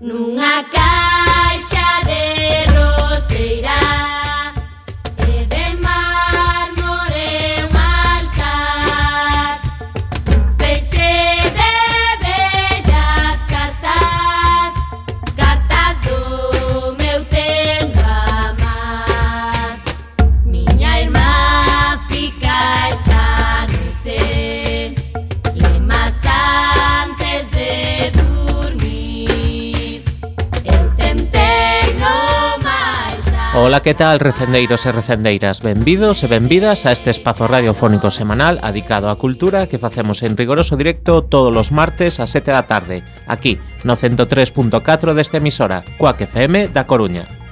nunga que tal, recendeiros e recendeiras? Benvidos e benvidas a este espazo radiofónico semanal adicado á cultura que facemos en rigoroso directo todos os martes a 7 da tarde, aquí, no 103.4 desta emisora, Coac FM da Coruña.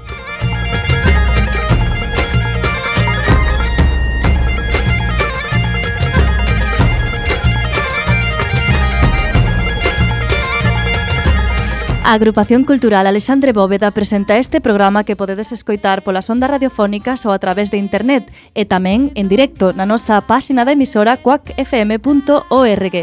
A Agrupación Cultural Alexandre Bóveda presenta este programa que podedes escoitar polas ondas radiofónicas ou a través de internet e tamén en directo na nosa páxina da emisora coacfm.org.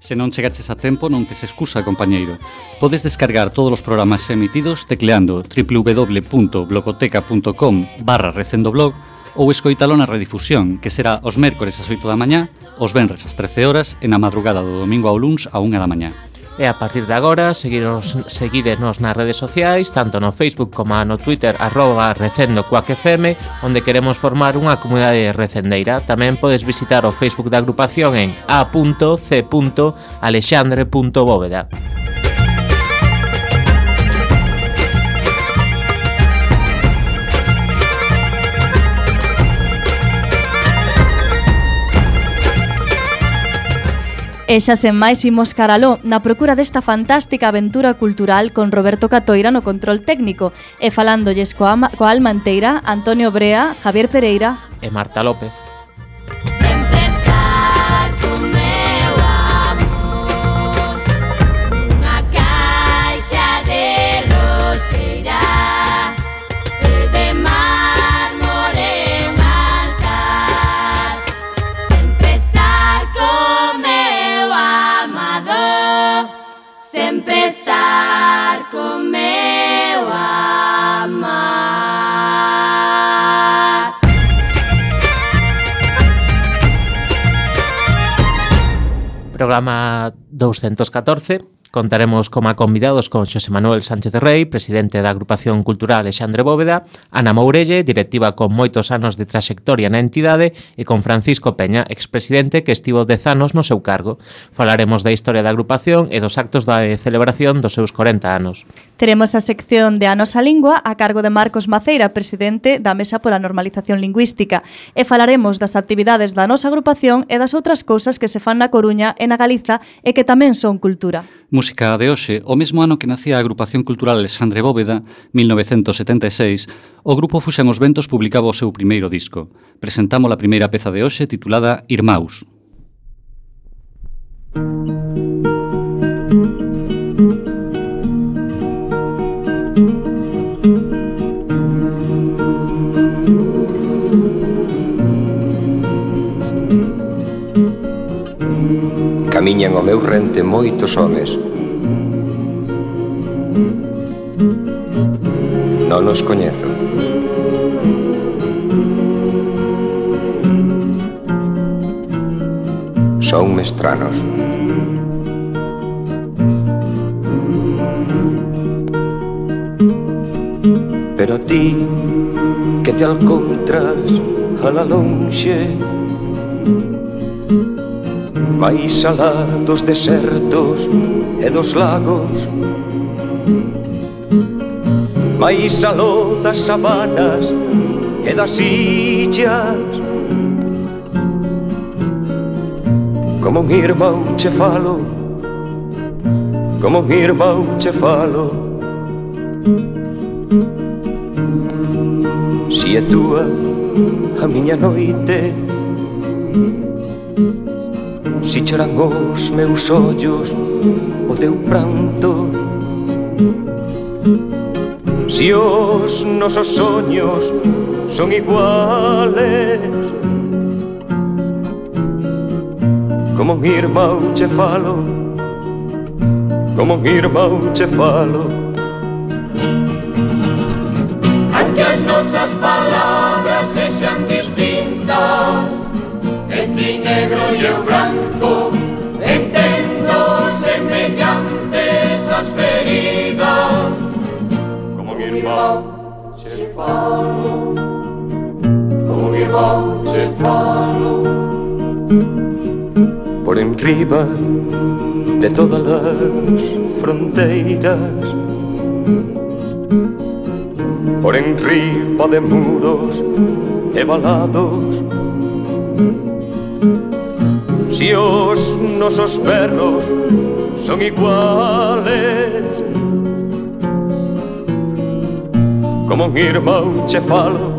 Se non chegaches a tempo, non tes excusa, compañeiro. Podes descargar todos os programas emitidos tecleando www.blogoteca.com barra recendoblog ou escoitalo na redifusión, que será os mércores ás 8 da mañá, os venres ás 13 horas e na madrugada do domingo ao luns a 1 da mañá. E a partir de agora, seguiros, seguídenos nas redes sociais, tanto no Facebook como no Twitter, arroba recendo cuacfm, onde queremos formar unha comunidade recendeira. Tamén podes visitar o Facebook da agrupación en a.c.alexandre.bóveda. E xa sen máis imos caraló na procura desta fantástica aventura cultural con Roberto Catoira no control técnico e falándolles coa, coa alma inteira Antonio Brea, Javier Pereira e Marta López. programa 214 Contaremos como convidados con Xosé Manuel Sánchez de Rei, presidente da agrupación cultural Alexandre Bóveda, Ana Mourelle, directiva con moitos anos de traxectoria na entidade, e con Francisco Peña, expresidente que estivo dez anos no seu cargo. Falaremos da historia da agrupación e dos actos da celebración dos seus 40 anos. Teremos a sección de A Nosa Lingua a cargo de Marcos Maceira, presidente da Mesa pola Normalización Lingüística, e falaremos das actividades da nosa agrupación e das outras cousas que se fan na Coruña e na Galiza e que tamén son cultura. Música de hoxe, o mesmo ano que nacía a agrupación cultural Alexandre Bóveda, 1976, o grupo Fuxan os Ventos publicaba o seu primeiro disco. Presentamos a primeira peza de hoxe titulada Irmaus. camiñan ao meu rente moitos homes. Non os coñezo. Son mestranos. Pero a ti que te alcontras a la lonxe máis alá dos desertos e dos lagos. Máis aló das sabanas e das illas. Como un irmão che falo como un irmão che falo. Si é túa a miña noite Si choran os meus ollos o teu pranto. Si os nosos soños son iguales Como un irmão che falo Como un irmão che falo. voce fallo, ogni voce fallo, por enriba de todas as fronteiras, por enriba de muros e valados Si os nosos perros son iguales Como un irmão che falo.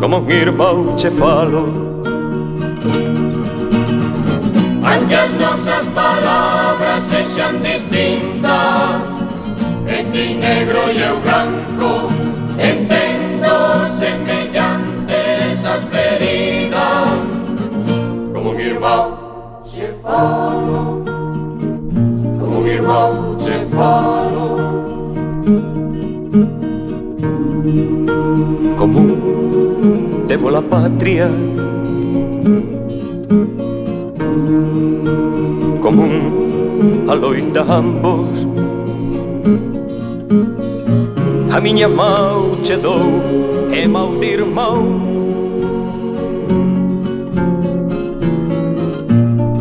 Como un irmão che falo. Aunque as nosas palabras sexan distintas En ti negro e eu branco Entendo semellantes as feridas. Como un irmão che falo. Como un irmão che falo. común, debo la patria. Común a loitambos, a miña mão che dou e eh, mau dir mão.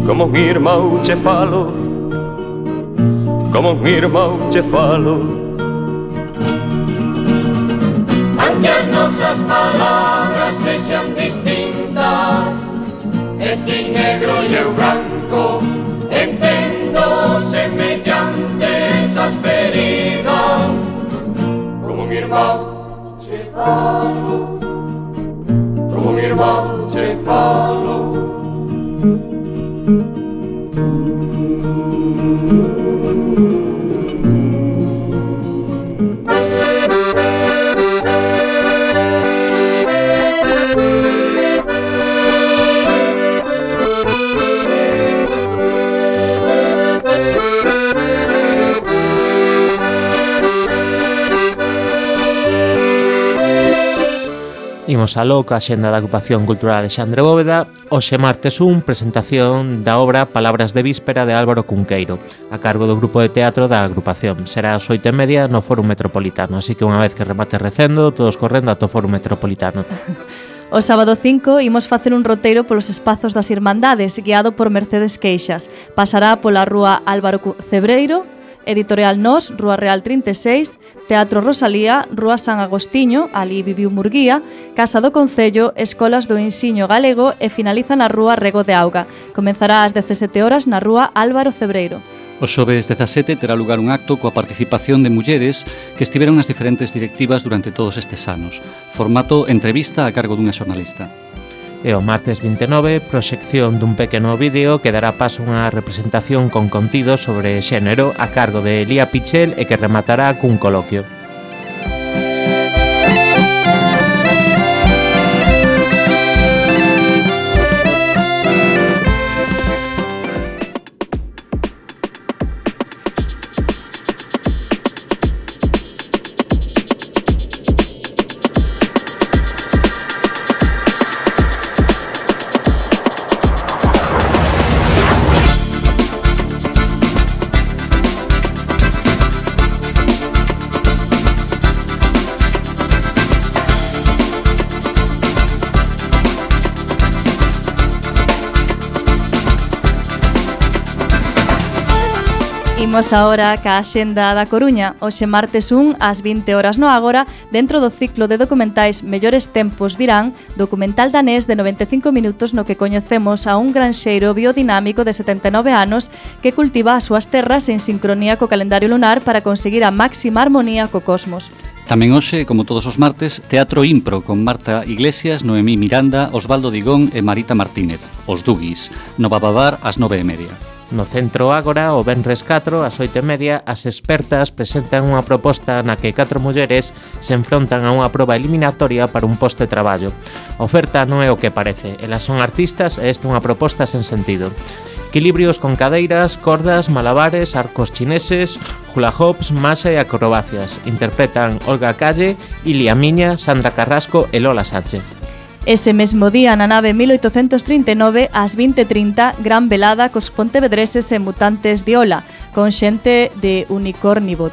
Como un irmão che falo, como un irmão che falo, esquí negro e el branco entendo semellantes as feridas, como mi irmão che falo, como mi irmão che falo. Imos aló ca xenda da Agrupación Cultural Alexandre Bóveda Oxe martes un presentación da obra Palabras de Víspera de Álvaro Cunqueiro A cargo do Grupo de Teatro da Agrupación Será ás oito e media no Fórum Metropolitano Así que unha vez que remate recendo, todos correndo ato Fórum Metropolitano O sábado 5 imos facer un roteiro polos espazos das Irmandades guiado por Mercedes Queixas. Pasará pola rúa Álvaro Cebreiro, Editorial Nós, Rúa Real 36, Teatro Rosalía, Rúa San Agostiño, ali viviu Murguía, Casa do Concello, Escolas do Ensiño Galego e finaliza na Rúa Rego de Auga. Comenzará ás 17 horas na Rúa Álvaro Cebreiro. O xoves 17 terá lugar un acto coa participación de mulleres que estiveron nas diferentes directivas durante todos estes anos. Formato entrevista a cargo dunha xornalista e o martes 29 proxección dun pequeno vídeo que dará paso a unha representación con contido sobre xénero a cargo de Elía Pichel e que rematará cun coloquio. Imos agora ca Axenda da Coruña, hoxe martes 1 ás 20 horas no Agora, dentro do ciclo de documentais Mellores Tempos Virán, documental danés de 95 minutos no que coñecemos a un granxeiro biodinámico de 79 anos que cultiva as súas terras en sincronía co calendario lunar para conseguir a máxima armonía co cosmos. Tamén hoxe, como todos os martes, Teatro Impro con Marta Iglesias, Noemí Miranda, Osvaldo Digón e Marita Martínez, os Dugis, no Bababar ás 9 e media. No Centro Ágora, o Benres 4, ás 8:30, as expertas presentan unha proposta na que catro mulleres se enfrontan a unha proba eliminatoria para un posto de traballo. A oferta non é o que parece, elas son artistas e esta é unha proposta sen sentido. Equilibrios con cadeiras, cordas, malabares, arcos chineses, hula hoops, masa e acrobacias. Interpretan Olga Calle, Ilia Miña, Sandra Carrasco e Lola Sánchez. Ese mesmo día, na nave 1839, ás 20.30, gran velada cos pontevedreses e mutantes de Ola, con xente de Unicornibot.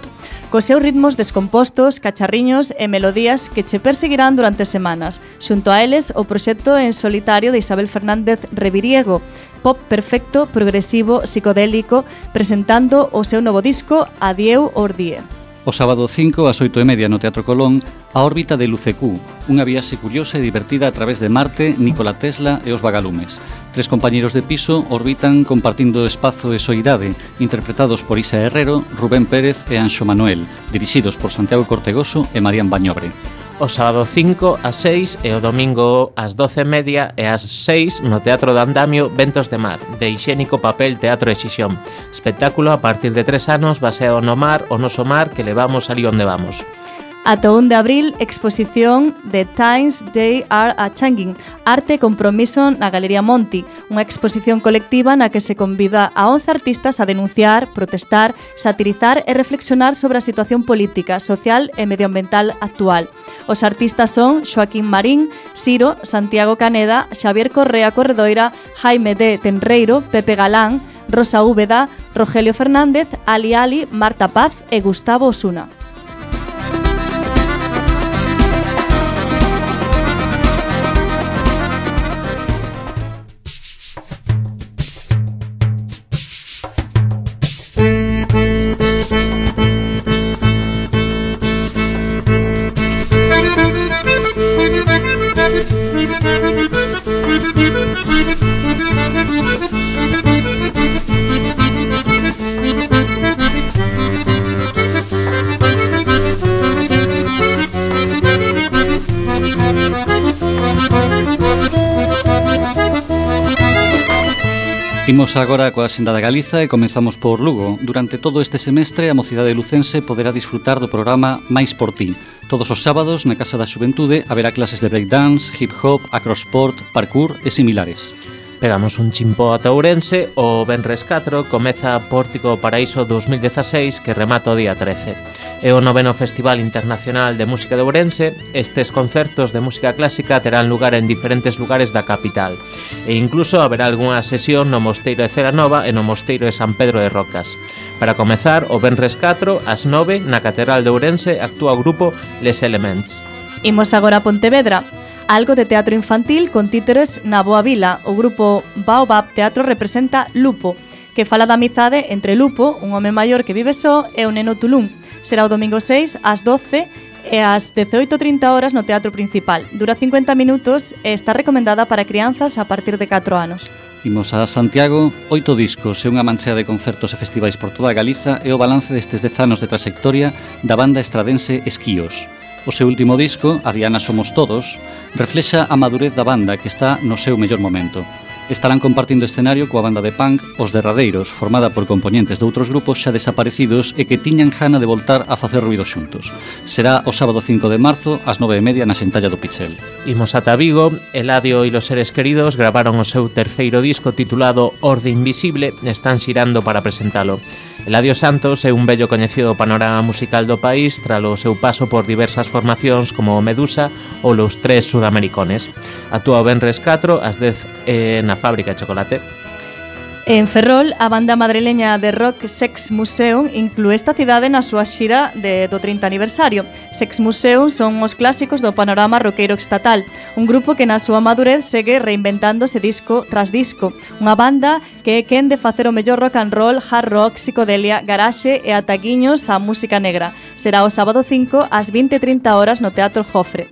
Cos seus ritmos descompostos, cacharriños e melodías que che perseguirán durante semanas. Xunto a eles, o proxecto en solitario de Isabel Fernández Reviriego, pop perfecto, progresivo, psicodélico, presentando o seu novo disco Adieu Ordie. O sábado 5 ás 8 e media no Teatro Colón a órbita de Lucecú, unha viaxe curiosa e divertida a través de Marte, Nikola Tesla e os vagalumes. Tres compañeiros de piso orbitan compartindo espazo e soidade, interpretados por Isa Herrero, Rubén Pérez e Anxo Manuel, dirixidos por Santiago Cortegoso e Marían Bañobre o sábado 5 ás 6 e o domingo ás 12 e media e ás 6 no Teatro de Andamio Ventos de Mar, de Higiénico Papel Teatro Exixón. Espectáculo a partir de 3 anos baseado no mar, o noso mar, que levamos ali onde vamos. Ata 1 de abril, exposición The Times They Are a Changing, arte e compromiso na Galería Monti, unha exposición colectiva na que se convida a 11 artistas a denunciar, protestar, satirizar e reflexionar sobre a situación política, social e medioambiental actual. Os artistas son Joaquín Marín, Siro, Santiago Caneda, Xavier Correa Corredoira, Jaime D. Tenreiro, Pepe Galán, Rosa Úbeda, Rogelio Fernández, Ali Ali, Marta Paz e Gustavo Osuna. Imos agora coa Senda da Galiza e comenzamos por Lugo. Durante todo este semestre, a mocidade lucense poderá disfrutar do programa Mais por ti. Todos os sábados, na Casa da Xuventude, haberá clases de breakdance, hip-hop, acrosport, parkour e similares. Pegamos un chimpo a Ourense, o Benres 4 comeza Pórtico Paraíso 2016 que remata o día 13 é o noveno Festival Internacional de Música de Ourense. Estes concertos de música clásica terán lugar en diferentes lugares da capital. E incluso haberá algunha sesión no Mosteiro de Ceranova e no Mosteiro de San Pedro de Rocas. Para comezar, o Benres 4, ás 9, na Catedral de Ourense, actúa o grupo Les Elements. Imos agora a Pontevedra, algo de teatro infantil con títeres na Boa Vila. O grupo Baobab Teatro representa Lupo, que fala da amizade entre Lupo, un home maior que vive só, e o neno Tulum, será o domingo 6 ás 12 e ás 18.30 horas no Teatro Principal. Dura 50 minutos e está recomendada para crianzas a partir de 4 anos. Imos a Santiago, oito discos e unha manchea de concertos e festivais por toda a Galiza e o balance destes dez anos de trayectoria da banda estradense Esquíos. O seu último disco, A Diana Somos Todos, reflexa a madurez da banda que está no seu mellor momento estarán compartindo escenario coa banda de punk Os Derradeiros, formada por componentes de outros grupos xa desaparecidos e que tiñan jana de voltar a facer ruido xuntos. Será o sábado 5 de marzo ás 9:30 na Sentalla do Pichel. Imos ata Vigo, Eladio e los seres queridos gravaron o seu terceiro disco titulado Orde Invisible, e están xirando para presentalo. Eladio Santos é un bello coñecido panorama musical do país tras o seu paso por diversas formacións como Medusa ou Los Tres Sudamericones. Atúa o Benres 4 ás 10 eh, na fábrica de chocolate. En Ferrol, a banda madrileña de rock Sex Museum inclúe esta cidade na súa xira de, do 30 aniversario. Sex Museum son os clásicos do panorama roqueiro estatal, un grupo que na súa madurez segue reinventándose disco tras disco. Unha banda que é quen de facer o mellor rock and roll, hard rock, psicodelia, garaxe e ataguiños á música negra. Será o sábado 5 ás 20.30 horas no Teatro Jofre.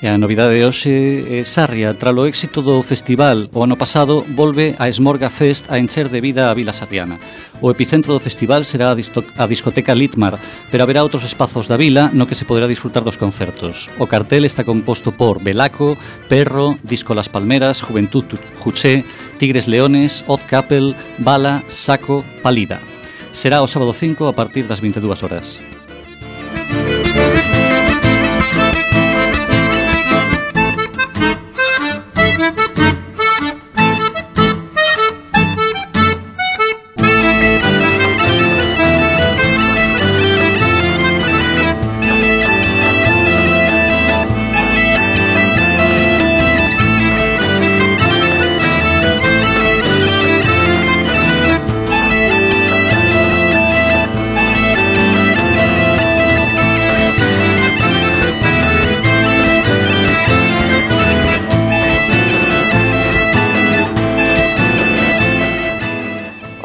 E a novidade de hoxe é Sarria, tralo éxito do festival o ano pasado, volve a Esmorga Fest a encher de vida a Vila Sarriana. O epicentro do festival será a, discoteca Litmar, pero haberá outros espazos da vila no que se poderá disfrutar dos concertos. O cartel está composto por Belaco, Perro, Disco Las Palmeras, Juventud Juché, Tigres Leones, Odd Capel, Bala, Saco, Palida. Será o sábado 5 a partir das 22 horas.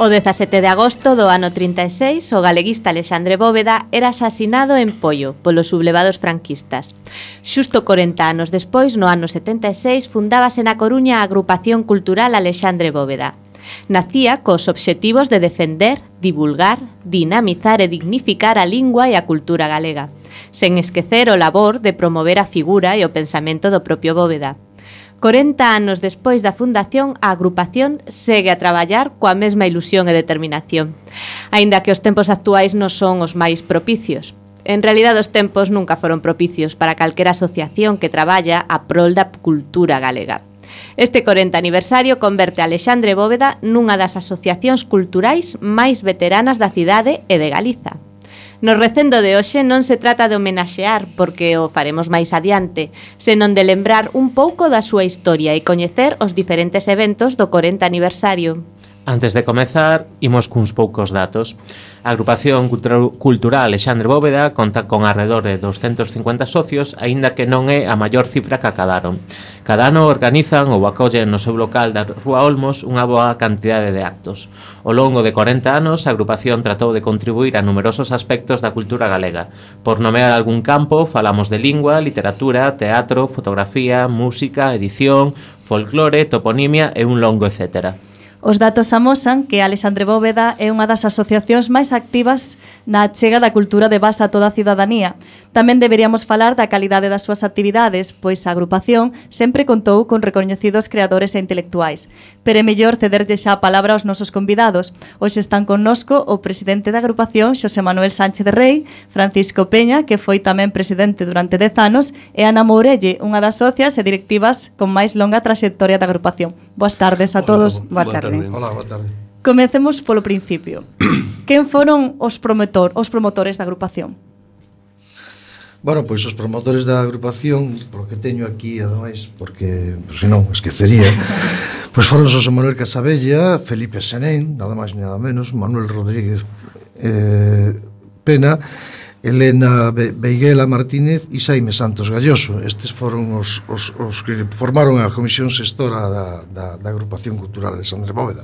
O 17 de agosto do ano 36, o galeguista Alexandre Bóveda era asasinado en Pollo polos sublevados franquistas. Xusto 40 anos despois, no ano 76, fundábase na Coruña a agrupación cultural Alexandre Bóveda. Nacía cos obxectivos de defender, divulgar, dinamizar e dignificar a lingua e a cultura galega, sen esquecer o labor de promover a figura e o pensamento do propio Bóveda. 40 anos despois da fundación, a agrupación segue a traballar coa mesma ilusión e determinación, aínda que os tempos actuais non son os máis propicios. En realidad os tempos nunca foron propicios para calquera asociación que traballa a prol da cultura galega. Este 40 aniversario converte a Alexandre Bóveda nunha das asociacións culturais máis veteranas da cidade e de Galiza. No recendo de hoxe non se trata de homenaxear, porque o faremos máis adiante, senón de lembrar un pouco da súa historia e coñecer os diferentes eventos do 40 aniversario. Antes de comezar, imos cuns poucos datos. A agrupación cultural Alexandre Bóveda conta con arredor de 250 socios, aínda que non é a maior cifra que acadaron. Cada ano organizan ou acollen no seu local da Rúa Olmos unha boa cantidade de actos. Ao longo de 40 anos, a agrupación tratou de contribuir a numerosos aspectos da cultura galega. Por nomear algún campo, falamos de lingua, literatura, teatro, fotografía, música, edición, folclore, toponimia e un longo etcétera. Os datos amosan que Alexandre Bóveda é unha das asociacións máis activas na achega da cultura de base a toda a cidadanía. Tamén deberíamos falar da calidade das súas actividades, pois a agrupación sempre contou con recoñecidos creadores e intelectuais. Pero é mellor cederlle xa a palabra aos nosos convidados. Hoxe están connosco o presidente da agrupación, Xosé Manuel Sánchez de Rei, Francisco Peña, que foi tamén presidente durante 10 anos, e Ana Mourelle, unha das socias e directivas con máis longa traxectoria da agrupación. Boas tardes a todos. Boa tarde tarde. Hola, boa tarde. Comecemos polo principio. Quen foron os promotor, os promotores da agrupación? Bueno, pois os promotores da agrupación, polo que teño aquí, ademais, porque pues, senón esquecería, pois foron José Manuel Casabella, Felipe Senén, nada máis nada menos, Manuel Rodríguez eh, Pena, Elena Beiguela Martínez e Saime Santos Galloso. Estes foron os, os, os que formaron a Comisión Sextora da, da, da Agrupación Cultural de Sandra Bóveda.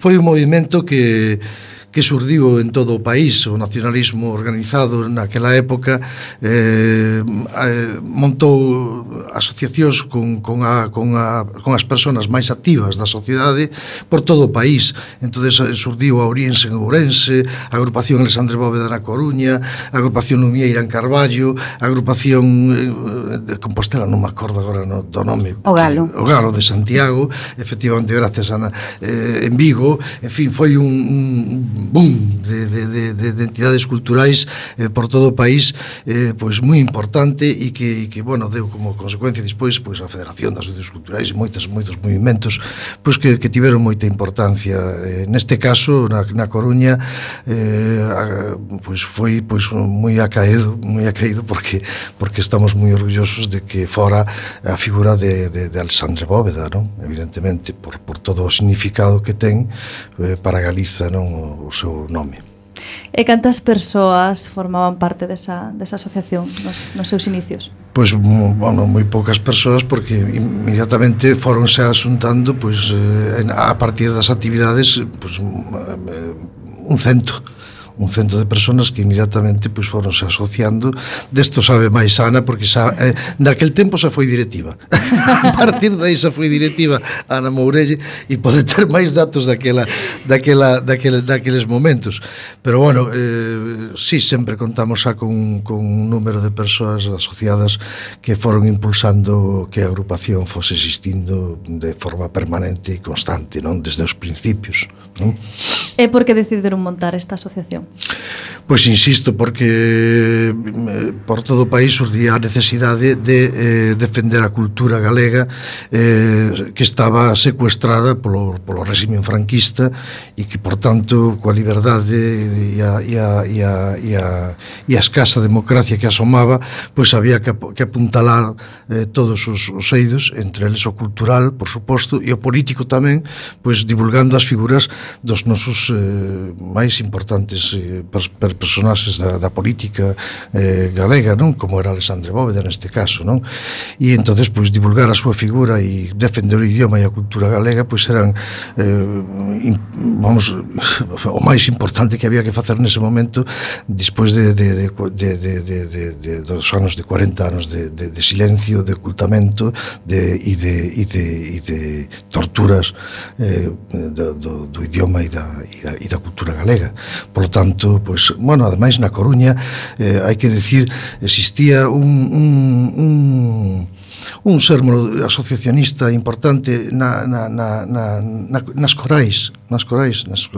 Foi un movimento que que surdiu en todo o país o nacionalismo organizado naquela época eh, eh, montou asociacións con, con, a, con, a, con as persoas máis activas da sociedade por todo o país. Entonces eh, surdiu a Oriense en Ourense a agrupación Alexandre Bóveda na Coruña a agrupación Lumieira en Carballo a agrupación eh, de Compostela non me acordo agora no, do nome. O Galo. O Galo de Santiago efectivamente gracias a, eh, en Vigo. En fin, foi un, un boom de, de, de, de entidades culturais eh, por todo o país eh, pois moi importante e que, e que bueno, deu como consecuencia despois pois a Federación das Unións Culturais e moitos, moitos movimentos pois que, que tiveron moita importancia eh, neste caso na, na Coruña eh, a, pois foi pois moi acaído moi acaído porque porque estamos moi orgullosos de que fora a figura de, de, de Alexandre Bóveda non? evidentemente por, por todo o significado que ten eh, para Galiza non o seu nome. E cantas persoas formaban parte desa, desa asociación nos, nos seus inicios? Pois, pues, bueno, moi poucas persoas porque inmediatamente foronse asuntando pois, eh, pues, a partir das actividades pois, pues, eh, un cento. Uh un centro de personas que inmediatamente pois, foronse asociando. Desto sabe máis Ana, porque xa, eh, naquel tempo xa foi directiva. a partir dai xa foi directiva Ana Mourelle e pode ter máis datos daquela, daquela, daquela, daqueles momentos. Pero, bueno, eh, sí, sempre contamos xa con, con un número de persoas asociadas que foron impulsando que a agrupación fose existindo de forma permanente e constante, non? Desde os principios, non? E por que decidiron montar esta asociación? Pois insisto, porque eh, por todo o país surgía a necesidade de eh, defender a cultura galega eh, que estaba secuestrada polo, polo régimen franquista e que, por tanto, coa liberdade e a, e a, e a, e a, e a escasa democracia que asomaba, pois había que, que apuntalar eh, todos os, os eidos, entre eles o cultural, por suposto, e o político tamén, pois divulgando as figuras dos nosos dos eh, máis importantes eh, per, per personaxes da, da política eh, galega, non? Como era Alexandre Bóveda neste caso, non? E entonces pois divulgar a súa figura e defender o idioma e a cultura galega pois eran eh, in, vamos o máis importante que había que facer nese momento despois de, de, de, de, de, de, de, de dos anos de 40 anos de, de, de silencio, de ocultamento de, e, de, e, de, e de torturas eh, do, do, do idioma e da, e e da, e da cultura galega. Por lo tanto, pois, bueno, ademais na Coruña, eh, hai que decir, existía un, un, un un sermo asociacionista importante na, na, na, na, na, nas corais nas corais nas,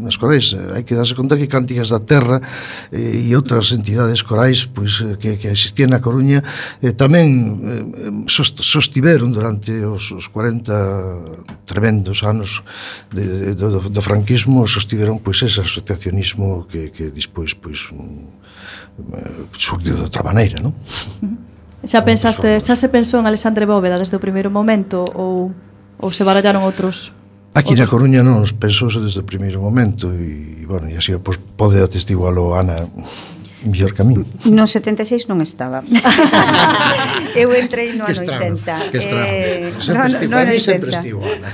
nas corais hai que darse conta que Cánticas da Terra eh, e outras entidades corais pois, eh, que, que existían na Coruña eh, tamén eh, sostiveron durante os, os 40 tremendos anos de, de, do, do franquismo sostiveron pois ese asociacionismo que, que dispois pois, un, surdiu de outra maneira non? Uh -huh. Xa pensaste, xa se pensou en Alexandre Bóveda desde o primeiro momento ou ou se barallaron outros? Aquí na Coruña non pensouse desde o primeiro momento e, bueno, e así pois, pode atestigualo Ana mellor que a mí. No 76 non estaba. eu entrei no ano estrano, 80. Que estrano. Eh, sempre no, estivo, no, no, sempre estivo, Ana.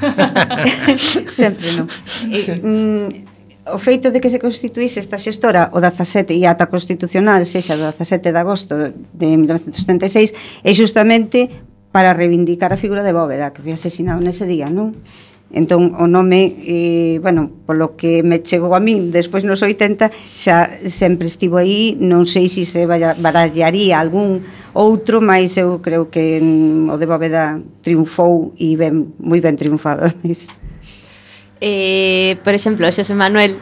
sempre non. Eh, mm, o feito de que se constituíse esta xestora o 17 e ata constitucional sexa do 17 de agosto de 1976 é justamente para reivindicar a figura de Bóveda que foi asesinado nese día, non? Entón, o nome, eh, bueno, polo que me chegou a min despois nos 80, xa sempre estivo aí, non sei se se barallaría algún outro, mas eu creo que mm, o de Bóveda triunfou e ben, moi ben triunfado. eh, por exemplo, Xosé Manuel,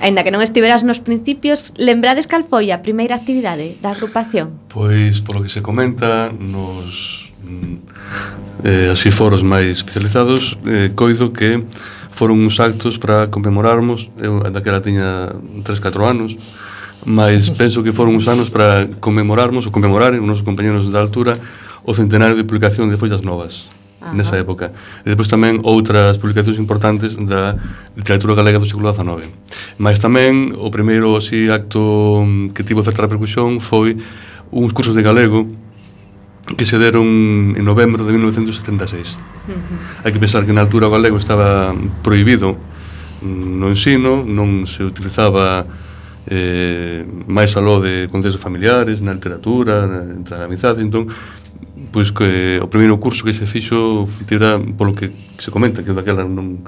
aínda que non estiveras nos principios, lembrades cal foi a primeira actividade da agrupación? Pois, polo que se comenta nos mm, eh, así foros máis especializados, eh, coido que foron uns actos para conmemorarmos, eu daquela tiña 3-4 anos, mas penso que foron uns anos para conmemorarmos ou conmemorar os nosos compañeros da altura o centenario de publicación de Follas Novas. Ajá. nesa época. E despois tamén outras publicacións importantes da literatura galega do século XIX. Mas tamén o primeiro así, acto mm, que tivo certa repercusión foi uns cursos de galego que se deron en novembro de 1976. Uh -huh. Hai que pensar que na altura o galego estaba prohibido mm, no ensino, non se utilizaba eh, máis aló de contextos familiares, na literatura, na, entre amizades, entón pois que o primeiro curso que se fixo tira polo que se comenta que daquela non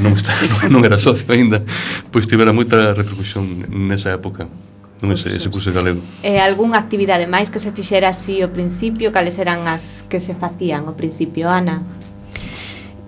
non está non era socio aínda, pois tivera moita repercusión nesa época non ese, ese curso de galego. E algunha actividade máis que se fixera así ao principio, cales eran as que se facían ao principio, Ana?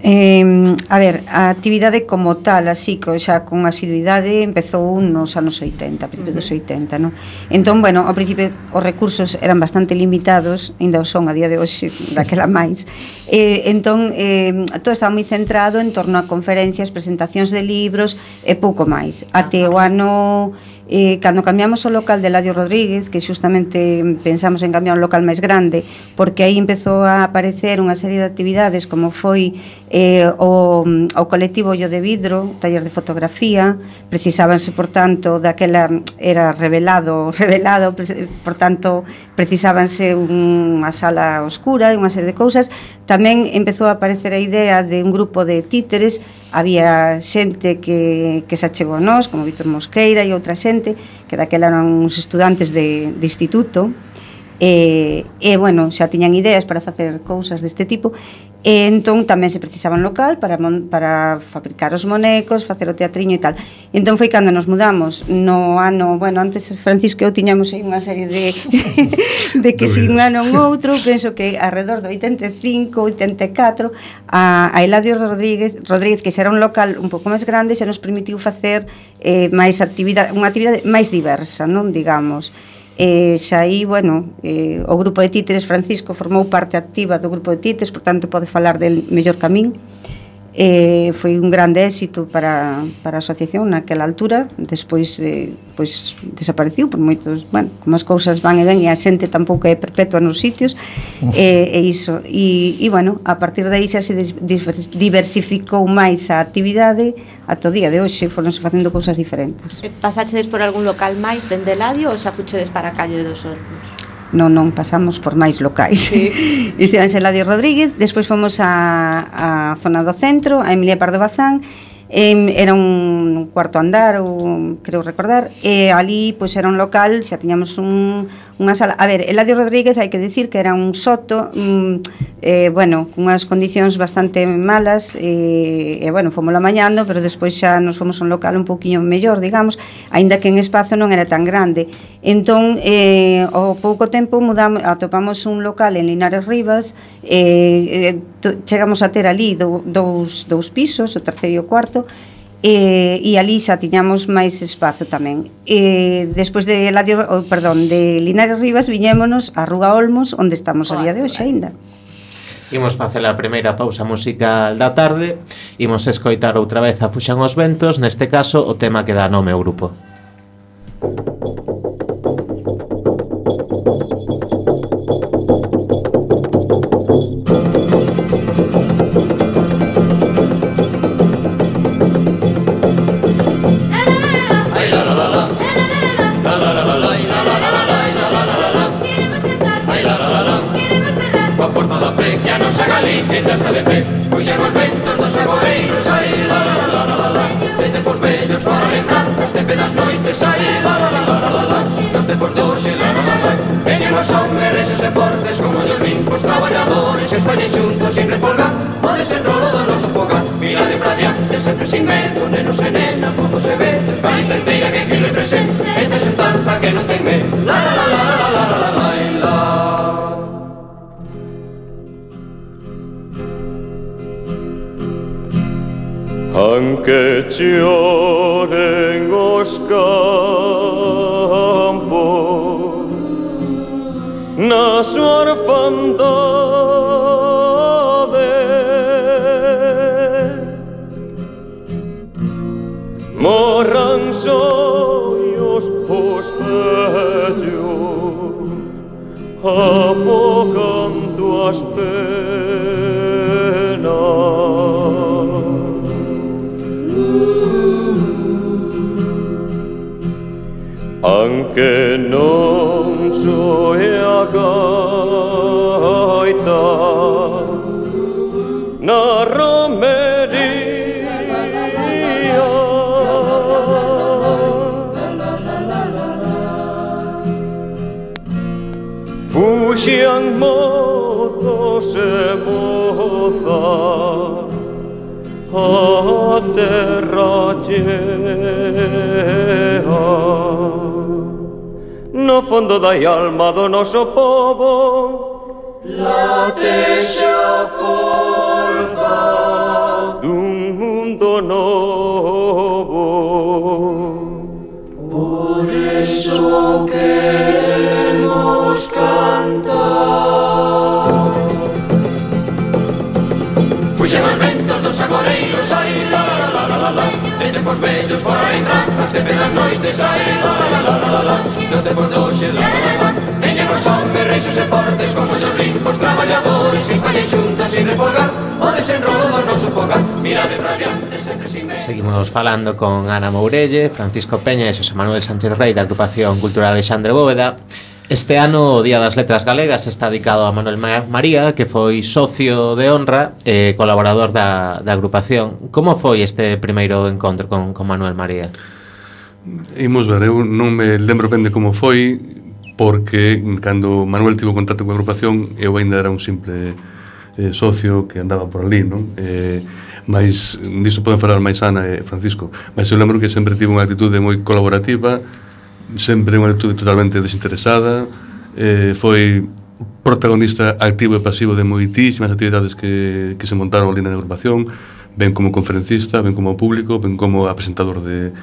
Eh, a ver, a actividade como tal, así, que xa con asiduidade empezou nos anos 80, a principios uh -huh. dos 80, non? Entón, bueno, ao principio os recursos eran bastante limitados, ainda o son a día de hoxe, daquela máis. Eh, entón, eh, todo estaba moi centrado en torno a conferencias, presentacións de libros e pouco máis. Até o ano eh, cando cambiamos o local de Ladio Rodríguez, que xustamente pensamos en cambiar un local máis grande, porque aí empezou a aparecer unha serie de actividades como foi eh, o, o colectivo Ollo de Vidro, taller de fotografía, precisábanse, por tanto, daquela era revelado, revelado, por tanto, precisábanse unha sala oscura e unha serie de cousas. Tamén empezou a aparecer a idea de un grupo de títeres había xente que, que se achegou a nós, como Víctor Mosqueira e outra xente, que daquela eran uns estudantes de, de instituto, e, e, bueno, xa tiñan ideas para facer cousas deste tipo, E entón tamén se precisaba un local para, mon, para fabricar os monecos, facer o teatriño e tal. E entón foi cando nos mudamos no ano, bueno, antes Francisco e eu tiñamos aí unha serie de de que si un ano un outro, penso que alrededor do 85, 84, a, a Eladio Rodríguez, Rodríguez que era un local un pouco máis grande, xa nos permitiu facer eh, máis actividade, unha actividade máis diversa, non digamos. E xa aí, bueno, eh, o grupo de títeres Francisco formou parte activa do grupo de títeres, por tanto pode falar del mellor camín. Eh, eh, foi un grande éxito para, para a asociación naquela altura. Despois eh, pois desapareciu por moitos, bueno, como as cousas van e ven e a xente tampouco é perpetua nos sitios e, eh, e iso. E, e bueno, a partir de aí xa se diversificou máis a actividade. Ata o día de hoxe foronse facendo cousas diferentes. E Pasaxedes por algún local máis dende Ladio ou xa fuchedes para a calle dos Hornos? non, non pasamos por máis locais. Sí. Estivemos en Ladio Rodríguez, despois fomos a, a zona do centro, a Emilia Pardo Bazán, era un cuarto andar, ou, creo recordar, e ali pois era un local, xa tiñamos un unha sala... A ver, Eladio Rodríguez hai que dicir que era un soto, mm, eh, bueno, cunhas condicións bastante malas, eh, e, eh, bueno, fomos la mañando, pero despois xa nos fomos a un local un poquinho mellor, digamos, aínda que en espazo non era tan grande. Entón, eh, ao pouco tempo mudamos, atopamos un local en Linares Rivas, eh, eh, to, chegamos a ter ali do, dous, dous pisos, o terceiro e o cuarto, e, e ali xa tiñamos máis espazo tamén. E, despois de Eladio, oh, perdón, de Linares Rivas viñémonos a Rúa Olmos, onde estamos a día de hoxe aínda. Imos facer a primeira pausa musical da tarde Imos escoitar outra vez a Fuxan os Ventos Neste caso, o tema que dá nome ao grupo Música tempos vellos fora lembranzas Tempe das noites aí Lalalalalalalás Nos tempos doxe Lalalalás Veñen os hombres reses e fortes Con os brincos traballadores Que os xo ち alma do noso povo late xa forza dun mundo novo por eso queremos cantar Fuxen os ventos dos agoreiros, ai la la la la la la la. De tempos bellos fora en granjas, de pedas noites, ai la la la la la la la. Nos tempos doxe, la la la la rexos e fortes, cos ollos limpos, traballadores que estallen xuntos sin refolgar o desenrolo do noso fogar, mirade pra diante, sempre sin medo. Seguimos falando con Ana Mourelle, Francisco Peña e Xosé Manuel Sánchez Rey da agrupación cultural Alexandre Bóveda. Este ano o Día das Letras Galegas está dedicado a Manuel María, que foi socio de honra e colaborador da, da agrupación. Como foi este primeiro encontro con, con Manuel María? Imos ver, eu non me lembro ben de como foi, porque cando Manuel tivo contacto coa agrupación eu ainda era un simple eh, socio que andaba por ali, non? Eh, mas disto poden falar máis Ana e Francisco, mas eu lembro que sempre tivo unha actitude moi colaborativa, sempre unha actitude totalmente desinteresada, eh, foi protagonista activo e pasivo de moitísimas actividades que, que se montaron ali na agrupación, ben como conferencista, ben como público, ben como presentador de,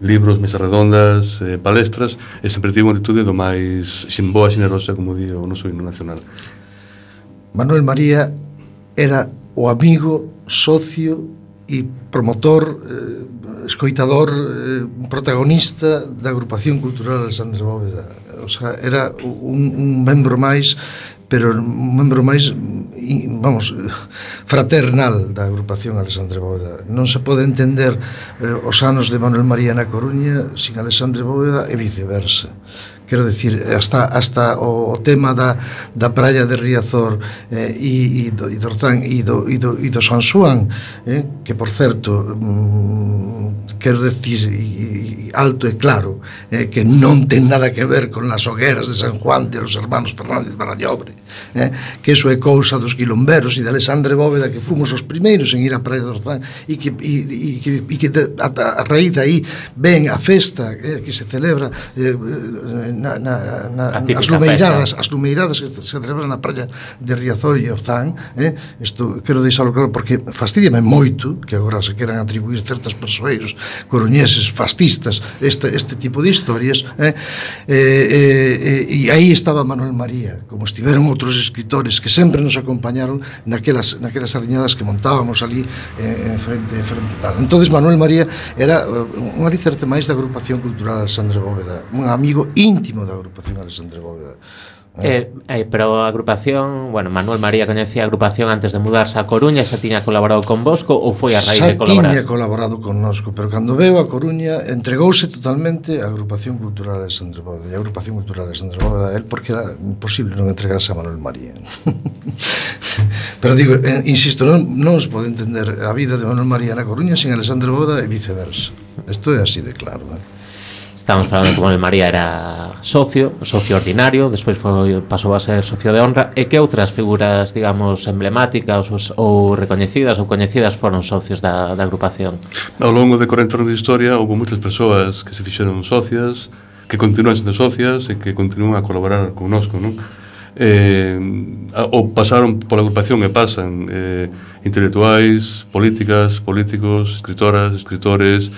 libros, mesas redondas, eh, palestras, e sempre tivo unha actitude do máis simboa, xenerosa, como di o noso himno nacional. Manuel María era o amigo, socio e promotor, eh, escoitador, eh, protagonista da agrupación cultural Alexandre Bóveda. O sea, era un, un membro máis pero membro máis vamos fraternal da agrupación Alexandre Bóveda. Non se pode entender eh, os anos de Manuel María na Coruña sin Alexandre Bóveda e viceversa quero decir, hasta hasta o, o tema da, da praia de Riazor eh, e, e, do, e do Orzán e do, e do, e do San Xuan eh, que por certo mm, quero decir e, e alto e claro eh, que non ten nada que ver con as hogueras de San Juan de los hermanos Fernández Barallobre eh, que iso é cousa dos quilomberos e de Alexandre Bóveda que fomos os primeiros en ir á praia do Orzán e que, e, e, e que, e que a, a raíz aí ven a festa eh, que se celebra eh, eh na, na, na, as lumeiradas, as lumeiradas que se celebran na praia de Riazor e Orzán, eh? Isto quero deixalo claro porque fastidiame moito que agora se queran atribuir certas persoeiros coruñeses fascistas este, este tipo de historias, eh? E, eh, e, aí estaba Manuel María, como estiveron outros escritores que sempre nos acompañaron naquelas naquelas ariñadas que montábamos ali eh, frente frente tal. Entonces Manuel María era eh, un alicerce máis da agrupación cultural Alexandre Bóveda, un amigo íntimo marítimo da agrupación Alexandre Bóveda. Eh, eh, pero a agrupación, bueno, Manuel María coñecía a agrupación antes de mudarse a Coruña, xa tiña colaborado con Bosco ou foi a raíz xa de colaborar? Xa tiña colaborado con nosco, pero cando veu a Coruña entregouse totalmente a agrupación cultural de Sandro Bóveda, e a agrupación cultural de Sandro Bóveda el porque era imposible non entregarse a Manuel María. pero digo, eh, insisto, non, non se pode entender a vida de Manuel María na Coruña sin Alexandre Bóveda e viceversa. Isto é así de claro, eh? Estamos falando que Manuel María era socio, socio ordinario, despois foi, pasou a ser socio de honra, e que outras figuras, digamos, emblemáticas ou, ou recoñecidas ou coñecidas foron socios da, da agrupación? Ao longo de 40 anos de historia houve moitas persoas que se fixeron socias, que continúan sendo socias e que continúan a colaborar connosco, non? Eh, ou pasaron pola agrupación e pasan eh, intelectuais, políticas, políticos, escritoras, escritores,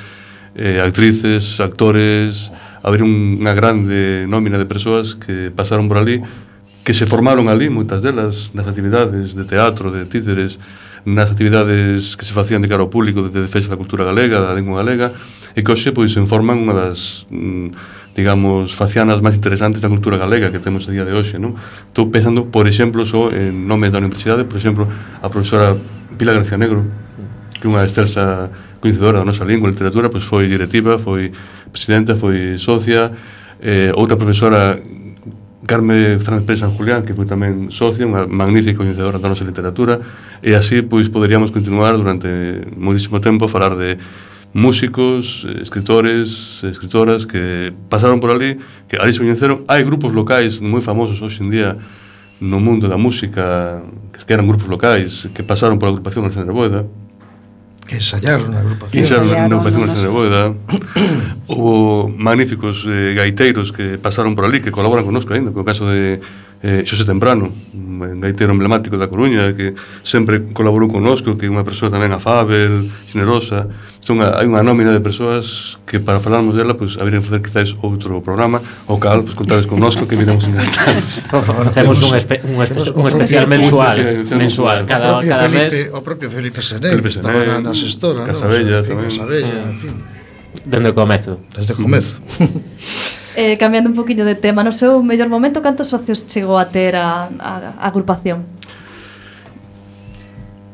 eh, actrices, actores, haber unha grande nómina de persoas que pasaron por ali, que se formaron ali, moitas delas, nas actividades de teatro, de títeres, nas actividades que se facían de cara ao público de defensa da cultura galega, da lengua galega, e que hoxe pois, se unha das, mm, digamos, facianas máis interesantes da cultura galega que temos a día de hoxe, non? Estou pensando, por exemplo, só en nomes da universidade, por exemplo, a profesora Pilar García Negro, que é unha excelsa coñecedora da nosa lingua e literatura, pois foi directiva, foi presidenta, foi socia, eh, outra profesora Carme Franz San Julián, que foi tamén socia, unha magnífica coñecedora da nosa literatura, e así pois poderíamos continuar durante moitísimo tempo a falar de músicos, escritores, escritoras que pasaron por ali, que ali se coñeceron. Hai grupos locais moi famosos hoxe en día no mundo da música, que eran grupos locais, que pasaron pola agrupación Alexandre Boeda, que ensayaron na agrupación. Ensayaron na agrupación en Boeda. Houve magníficos eh, gaiteiros que pasaron por ali, que colaboran connosco ainda, co caso de eh, Xosé Temprano, mm, un gaitero emblemático da Coruña, que sempre colaborou connosco, que é unha persoa tamén afável, generosa. Son a, hai unha nómina de persoas que para falarmos dela, pois, pues, haberían facer quizás outro programa, o cal, pois, pues, contades connosco que viremos encantados. Facemos un, espe un, espe un especial mensual, mensual, cada, cada mes. O propio Felipe Senén, Felipe Senén, na sextora, Casabella, no? Casabella, en mm. fin. Dende o comezo. Desde o comezo. Eh, cambiando un poquinho de tema, no seu mellor momento, cantos socios chegou a ter a, a, a agrupación?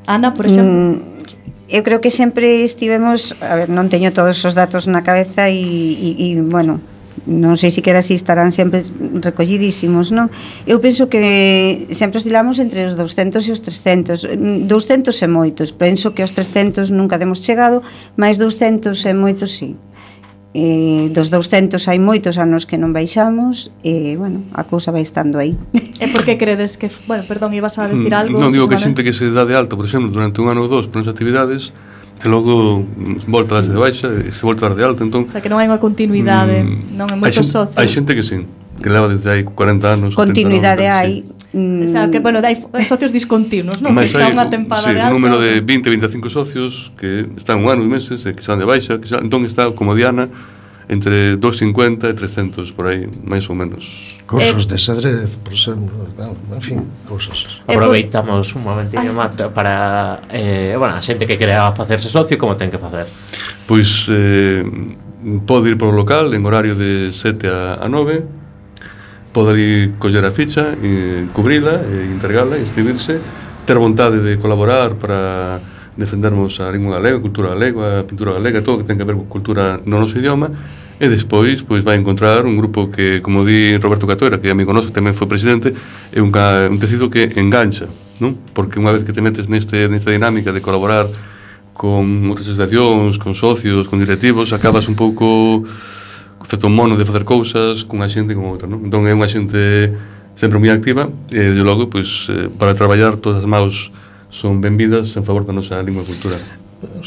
Ana, por exemplo? Mm, eu creo que sempre estivemos, a ver, non teño todos os datos na cabeza e, e, e bueno, non sei se se así estarán sempre recollidísimos, non? Eu penso que sempre oscilamos entre os 200 e os 300. 200 mm, e moitos, penso que os 300 nunca demos chegado, máis 200 e moitos sí eh, dos 200 hai moitos anos que non baixamos e, eh, bueno, a cousa vai estando aí. E por que credes que... Bueno, perdón, ibas a decir mm, algo? Non, digo que xente que se dá de alta, por exemplo, durante un ano ou dous, por as actividades e logo mm, volta das de baixa e se volta das de alta, entón... O sea, que non hai unha continuidade, mm, non é moitos socios. Hai xente que sin, que leva desde hai 40 anos. Continuidade hai, sí. Mm. O sea, que, bueno, dai socios discontinuos, non? Mas que está unha tempada sí, de alta. un número de 20, 25 socios que están un ano e meses, que están de baixa, que están, entón está como Diana, entre 250 e 300 por aí, máis ou menos. Cursos eh, de xadrez, por exemplo, en fin, cousas. Eh, Aproveitamos un momentinho ah, Marta para eh, bueno, a xente que queira facerse socio como ten que facer. Pois eh, pode ir polo local en horario de 7 a, a 9 poder coller a ficha, eh, eh, e, cubrila, e entregala, e inscribirse, ter vontade de colaborar para defendermos a lingua galega, a cultura galega, a pintura galega, todo o que ten que ver con cultura no noso idioma, e despois pois vai encontrar un grupo que, como di Roberto Catoira, que amigo noso tamén foi presidente, é un, un tecido que engancha, non? Porque unha vez que te metes neste, nesta dinámica de colaborar con outras asociacións, con socios, con directivos, acabas un pouco certo mono de facer cousas cunha xente como outra, non? Entón é unha xente sempre moi activa e, desde logo, pois, eh, para traballar todas as maus son benvidas en favor da nosa lingua cultural.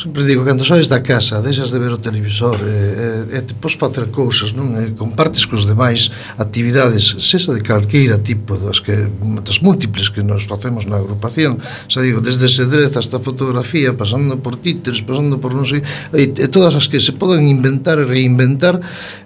Sempre digo, cando sales da casa, deixas de ver o televisor e, e, e te podes facer cousas, non? E compartes cos demais actividades, sexa de calqueira tipo das que das múltiples que nos facemos na agrupación. Xa digo, desde xedrez hasta fotografía, pasando por títeres, pasando por non sei, e, e todas as que se poden inventar e reinventar,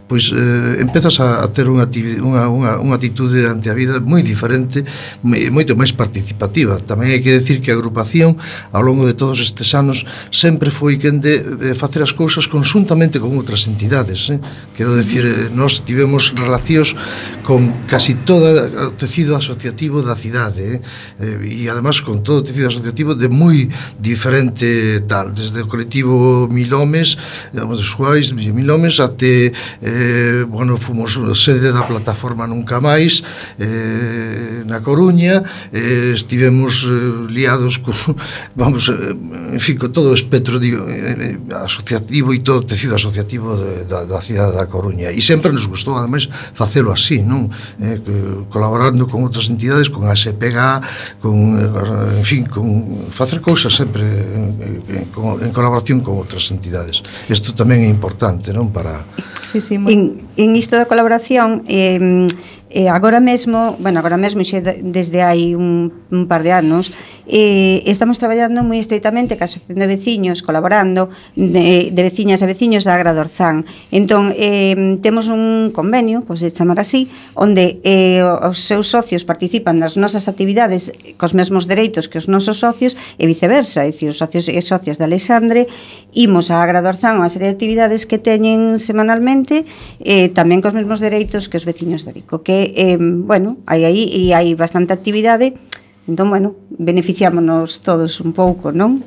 pois eh, empezas a, a ter unha, unha, unha, unha atitude ante a vida moi diferente, moito máis participativa. Tamén hai que decir que a agrupación ao longo de todos estes anos sempre foi quen de eh, facer as cousas consuntamente con outras entidades. Eh? Quero decir, eh, nós tivemos relacións con casi todo o tecido asociativo da cidade eh? eh e además con todo o tecido asociativo de moi diferente tal, desde o colectivo Milomes, digamos, os quais Milomes, até eh, eh, bueno, fomos sede da plataforma Nunca Máis eh, na Coruña. Eh, estivemos eh, liados co, vamos, eh, en fin, co todo o espectro digo, eh, eh, asociativo e todo o tecido asociativo de, da, da cidade da Coruña. E sempre nos gustou, ademais, facelo así non? Eh, colaborando con outras entidades, con a SPGA con, eh, en fin, con facer cousas sempre en, en, en colaboración con outras entidades. Isto tamén é importante non? Para Sí, sí, moi... en, en isto da colaboración eh, E agora mesmo, bueno, agora mesmo xe desde hai un, un par de anos, eh, estamos traballando moi estreitamente ca Asociación de Veciños, colaborando de, de veciñas e veciños da Agra Dorzán. Entón, eh, temos un convenio, pois de chamar así, onde eh, os seus socios participan das nosas actividades eh, cos mesmos dereitos que os nosos socios e viceversa, é dicir, os socios e socias de Alexandre imos a Agra Dorzán unha serie de actividades que teñen semanalmente eh, tamén cos mesmos dereitos que os veciños de Rico, que eh, bueno, hai aí e hai bastante actividade, entón, bueno, beneficiámonos todos un pouco, non?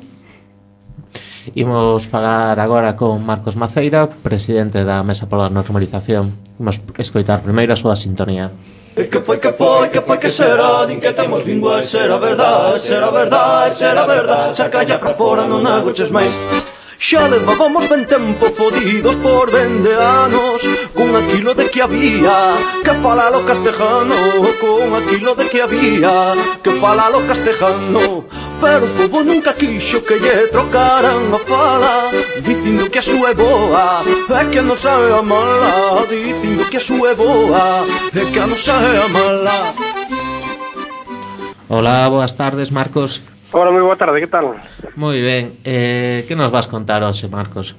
Imos falar agora con Marcos Maceira, presidente da Mesa pola Normalización. Imos escoitar primeiro a súa sintonía. E que foi, que foi, que foi, que será Din que temos lingua e será verdade Será verdade, será verdade Saca ya pra fora, non agoches máis Xa levábamos ben tempo fodidos por vende anos Con aquilo de que había Que fala lo castejano Con aquilo de que había Que fala lo castejano Pero o povo nunca quixo que lle trocaran a fala Dicindo que a súa é boa É que a nosa é a mala que a súa é boa que a nosa Hola, boas tardes, Marcos. Ora, moi boa tarde, que tal? Moi ben, eh, que nos vas contar hoxe, Marcos?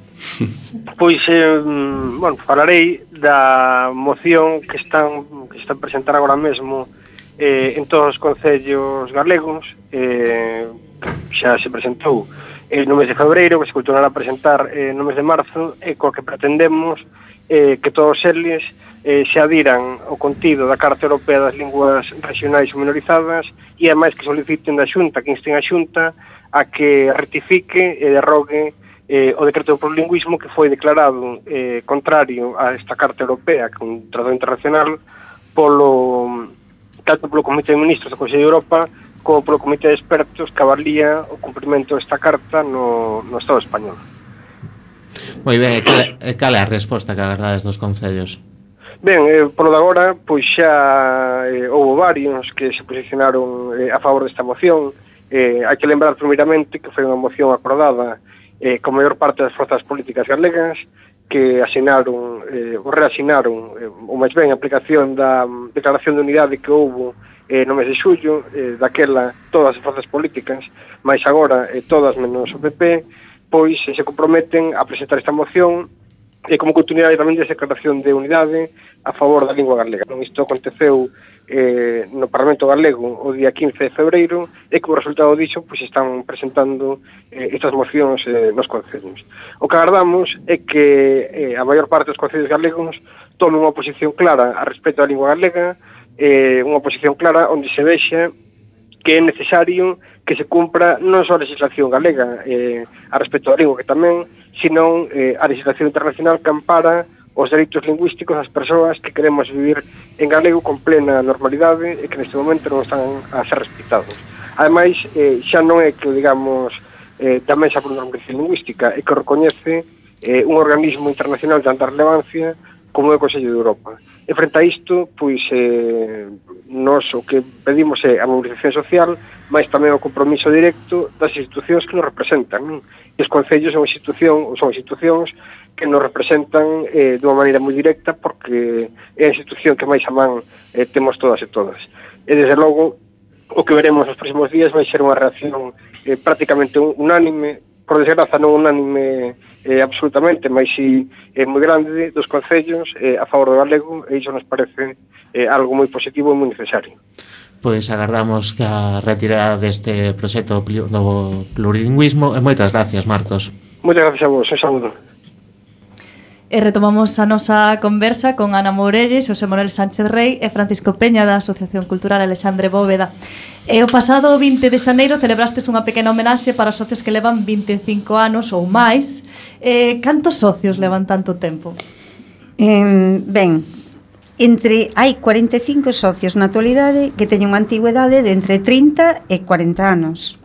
pois, eh, mm, bueno, falarei da moción que están que están presentar agora mesmo eh, en todos os concellos galegos eh, xa se presentou eh, no mes de febreiro, que se continuará a presentar eh, no mes de marzo, e eh, coa que pretendemos eh, que todos eles eh, se adiran o contido da Carta Europea das Linguas Regionais ou Minorizadas e ademais que soliciten da Xunta, que insten a Xunta a que rectifique e derrogue eh, o decreto do plurilingüismo que foi declarado eh, contrario a esta Carta Europea con un tratado internacional polo tanto polo Comité de Ministros do Consello de Europa como polo Comité de Expertos que avalía o cumprimento desta carta no, no Estado español. Moi ben, e cal, cal é a resposta que agardades dos concellos? Ben, eh, polo de agora, pois xa eh, houve varios que se posicionaron eh, a favor desta moción. Eh, hai que lembrar primeiramente que foi unha moción acordada eh, con maior parte das forzas políticas galegas que asinaron, eh, ou reasinaron, eh, ou máis ben, a aplicación da mm, declaración de unidade que houve eh, no mes de xullo, eh, daquela todas as forzas políticas, máis agora eh, todas menos o PP, pois eh, se comprometen a presentar esta moción e como continuidade tamén desa declaración de unidade a favor da lingua galega. Non isto aconteceu eh, no Parlamento Galego o día 15 de febreiro e como resultado disso pois están presentando eh, estas mocións eh, nos concellos. O que agardamos é que eh, a maior parte dos concellos galegos tomen unha posición clara a respecto da lingua galega, eh, unha posición clara onde se vexa que é necesario que se cumpra non só a legislación galega eh, a respecto da lingua que tamén senón eh, a legislación internacional que ampara os dereitos lingüísticos das persoas que queremos vivir en galego con plena normalidade e que neste momento non están a ser respetados. Ademais, eh, xa non é que, digamos, eh, tamén xa por normalización lingüística, é que recoñece eh, un organismo internacional de tanta relevancia como é o Consello de Europa. E frente a isto, pois eh, nos o que pedimos é a mobilización social, mas tamén o compromiso directo das institucións que nos representan. Non? E os concellos son institución, son institucións que nos representan eh, de unha maneira moi directa porque é a institución que máis a man eh, temos todas e todas. E desde logo, o que veremos nos próximos días vai ser unha reacción eh, prácticamente unánime, por desgraza non unánime eh, absolutamente, mas si é eh, moi grande dos concellos eh, a favor do galego e iso nos parece eh, algo moi positivo e moi necesario. Pois agardamos que a retirada deste proxecto do plurilingüismo e moitas gracias, Marcos. Moitas gracias a vos, un saludo. E retomamos a nosa conversa con Ana Morelles, José Manuel Sánchez Rey e Francisco Peña da Asociación Cultural Alexandre Bóveda. E o pasado 20 de xaneiro celebrastes unha pequena homenaxe para socios que levan 25 anos ou máis. Eh, cantos socios levan tanto tempo? Eh, ben, entre hai 45 socios na actualidade que teñen unha antigüedade de entre 30 e 40 anos.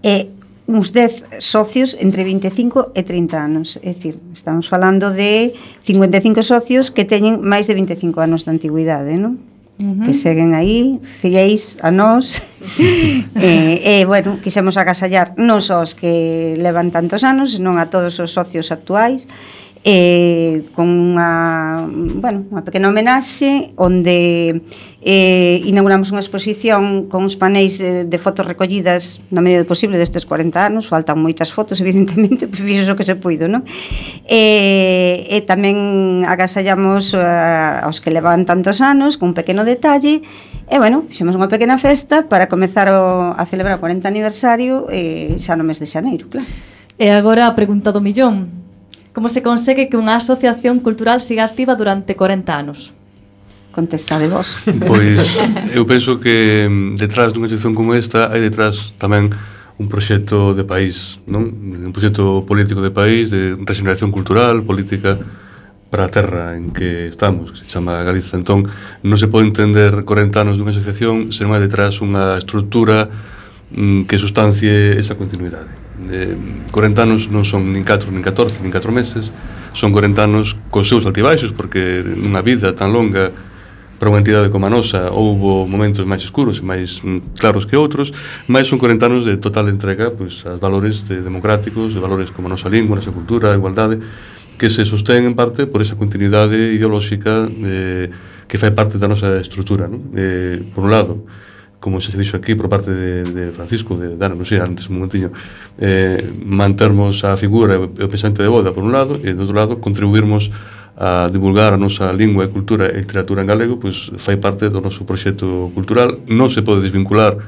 E uns 10 socios entre 25 e 30 anos. É dicir, estamos falando de 55 socios que teñen máis de 25 anos de antigüidade, non? Uh -huh. que seguen aí, fieis a nós e, eh, bueno, quixemos agasallar non só os que levan tantos anos, non a todos os socios actuais eh, con unha, bueno, unha pequena homenaxe onde eh, inauguramos unha exposición con uns panéis eh, de fotos recollidas na medida posible destes 40 anos faltan moitas fotos evidentemente pois fixo o que se puido non? Eh, e tamén agasallamos eh, aos que levan tantos anos con un pequeno detalle E, bueno, fixemos unha pequena festa para comezar o, a celebrar o 40 aniversario eh, xa no mes de xaneiro, claro. E agora a pregunta do millón, Como se consegue que unha asociación cultural siga activa durante 40 anos? Contestade vos. Pois eu penso que mm, detrás dunha asociación como esta hai detrás tamén un proxecto de país, non? Un proxecto político de país, de regeneración cultural, política para a terra en que estamos, que se chama Galiza. Entón, non se pode entender 40 anos dunha asociación se non hai detrás unha estrutura mm, que sustancie esa continuidade eh, 40 anos non son nin 4, nin 14, nin 4 meses son 40 anos con seus altibaixos porque nunha vida tan longa para unha entidade como a nosa houbo momentos máis escuros e máis mm, claros que outros, máis son 40 anos de total entrega pois, pues, a valores de democráticos, de valores como a nosa lingua, a nosa cultura, a igualdade, que se sostén en parte por esa continuidade ideolóxica eh, que fai parte da nosa estrutura, non? Eh, por un lado, como xa se dixo aquí por parte de, de Francisco, de Dana, non sei, antes un momentiño, eh, mantermos a figura e o pensamento de boda por un lado e do outro lado contribuirmos a divulgar a nosa lingua e cultura e literatura en galego, pois fai parte do noso proxecto cultural, non se pode desvincular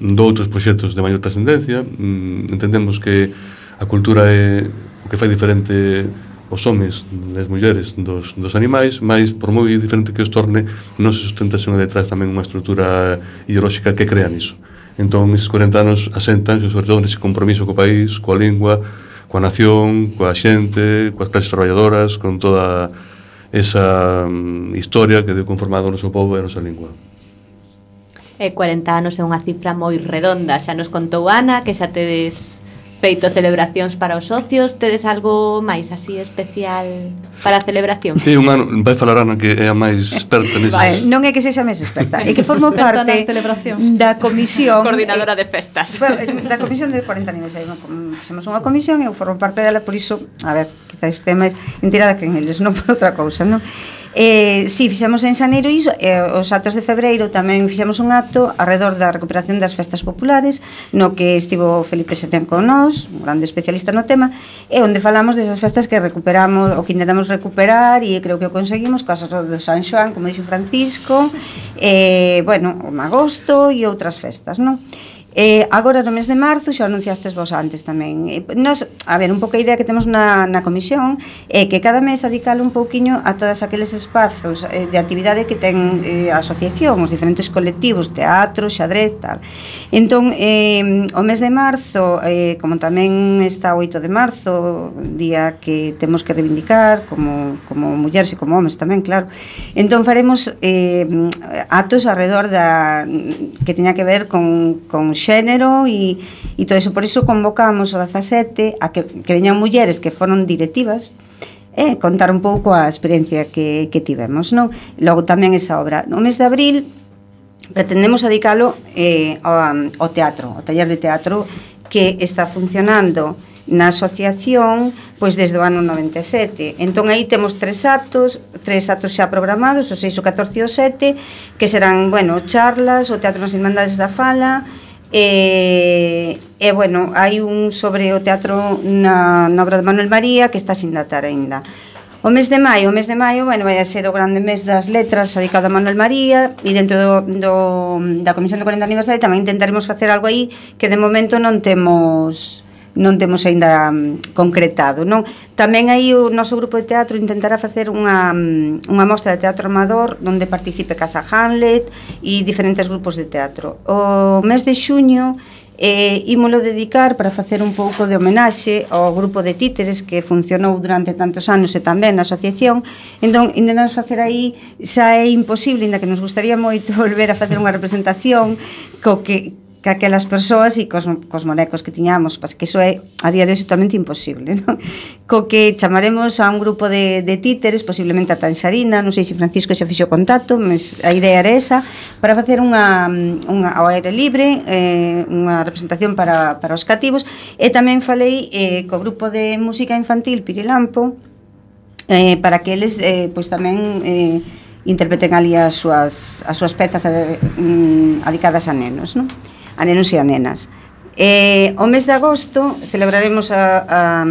doutros proxectos de maior trascendencia, mm, entendemos que a cultura é o que fai diferente os homes das mulleres dos, dos animais, máis por moi diferente que os torne, non se sustenta senón detrás tamén unha estrutura ideolóxica que crea niso. Entón, eses 40 anos asentanse, sobre todo, nese compromiso co país, coa lingua, coa nación, coa xente, coas clases traballadoras, con toda esa um, historia que deu conformado o noso povo e a nosa lingua. E 40 anos é unha cifra moi redonda, xa nos contou Ana que xa tedes feito celebracións para os socios, tedes algo máis así especial para a celebración? Sí, ano, vai falar Ana que é a máis experta nisso. Vale, non é que sexa máis experta, é que formo experta parte da comisión coordinadora de festas. Da comisión de 40 aniversario, somos unha comisión e eu formo parte dela, por iso, a ver, quizás temas entirada que en eles non por outra cousa, non? Eh, si, sí, fixemos en xaneiro iso, eh, os actos de febreiro tamén fixemos un acto alrededor da recuperación das festas populares, no que estivo Felipe Setén con nós, un grande especialista no tema, e onde falamos desas festas que recuperamos, o que intentamos recuperar, e creo que o conseguimos, casas do San Xoan, como dixo Francisco, eh, bueno, o Magosto e outras festas, non? Eh, agora no mes de marzo xa anunciastes vos antes tamén. Eh, nos, a ver, un pouco a idea que temos na, na comisión é eh, que cada mes adical un pouquiño a todos aqueles espazos eh, de actividade que ten eh, a asociación, os diferentes colectivos, teatro, xadrez, tal. E Entón, eh, o mes de marzo, eh, como tamén está o 8 de marzo, día que temos que reivindicar como, como mulleres e como homes tamén, claro. Entón faremos eh, atos alrededor da que teña que ver con, con xénero e, e todo iso. Por iso convocamos o 17 a que, que veñan mulleres que foron directivas e eh, contar un pouco a experiencia que, que tivemos, non? Logo tamén esa obra. No mes de abril pretendemos adicalo eh, ao, ao teatro, ao taller de teatro que está funcionando na asociación pois desde o ano 97. Entón aí temos tres actos, tres actos xa programados, o 6, o 14 e o 7, que serán, bueno, charlas, o Teatro nas Irmandades da Fala, E, e bueno, hai un sobre o teatro na, na obra de Manuel María que está sin datar aínda. O mes de maio, o mes de maio, bueno, vai a ser o grande mes das letras dedicado a Manuel María e dentro do, do, da Comisión do 40 Aniversario tamén intentaremos facer algo aí que de momento non temos non temos aínda mm, concretado, non? Tamén aí o noso grupo de teatro intentará facer unha, mm, unha mostra de teatro amador onde participe Casa Hamlet e diferentes grupos de teatro. O mes de xuño E ímolo dedicar para facer un pouco de homenaxe ao grupo de títeres que funcionou durante tantos anos e tamén na asociación. Entón, intentamos facer aí, xa é imposible, inda que nos gustaría moito volver a facer unha representación co que que aquelas persoas e cos, cos monecos que tiñamos, pas que iso é a día de hoxe totalmente imposible, non? Co que chamaremos a un grupo de, de títeres, posiblemente a Tanxarina, non sei se Francisco xa fixo contacto, mas a idea era esa, para facer unha, unha ao aire libre, eh, unha representación para, para os cativos, e tamén falei eh, co grupo de música infantil Pirilampo, eh, para que eles eh, pois tamén eh, interpreten ali as súas, as súas pezas eh, mm, adicadas a nenos, non? a nenos e a nenas. Eh, o mes de agosto celebraremos a, a,